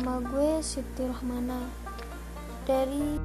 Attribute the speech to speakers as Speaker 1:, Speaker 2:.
Speaker 1: Nama gue Siti rahmana. Dari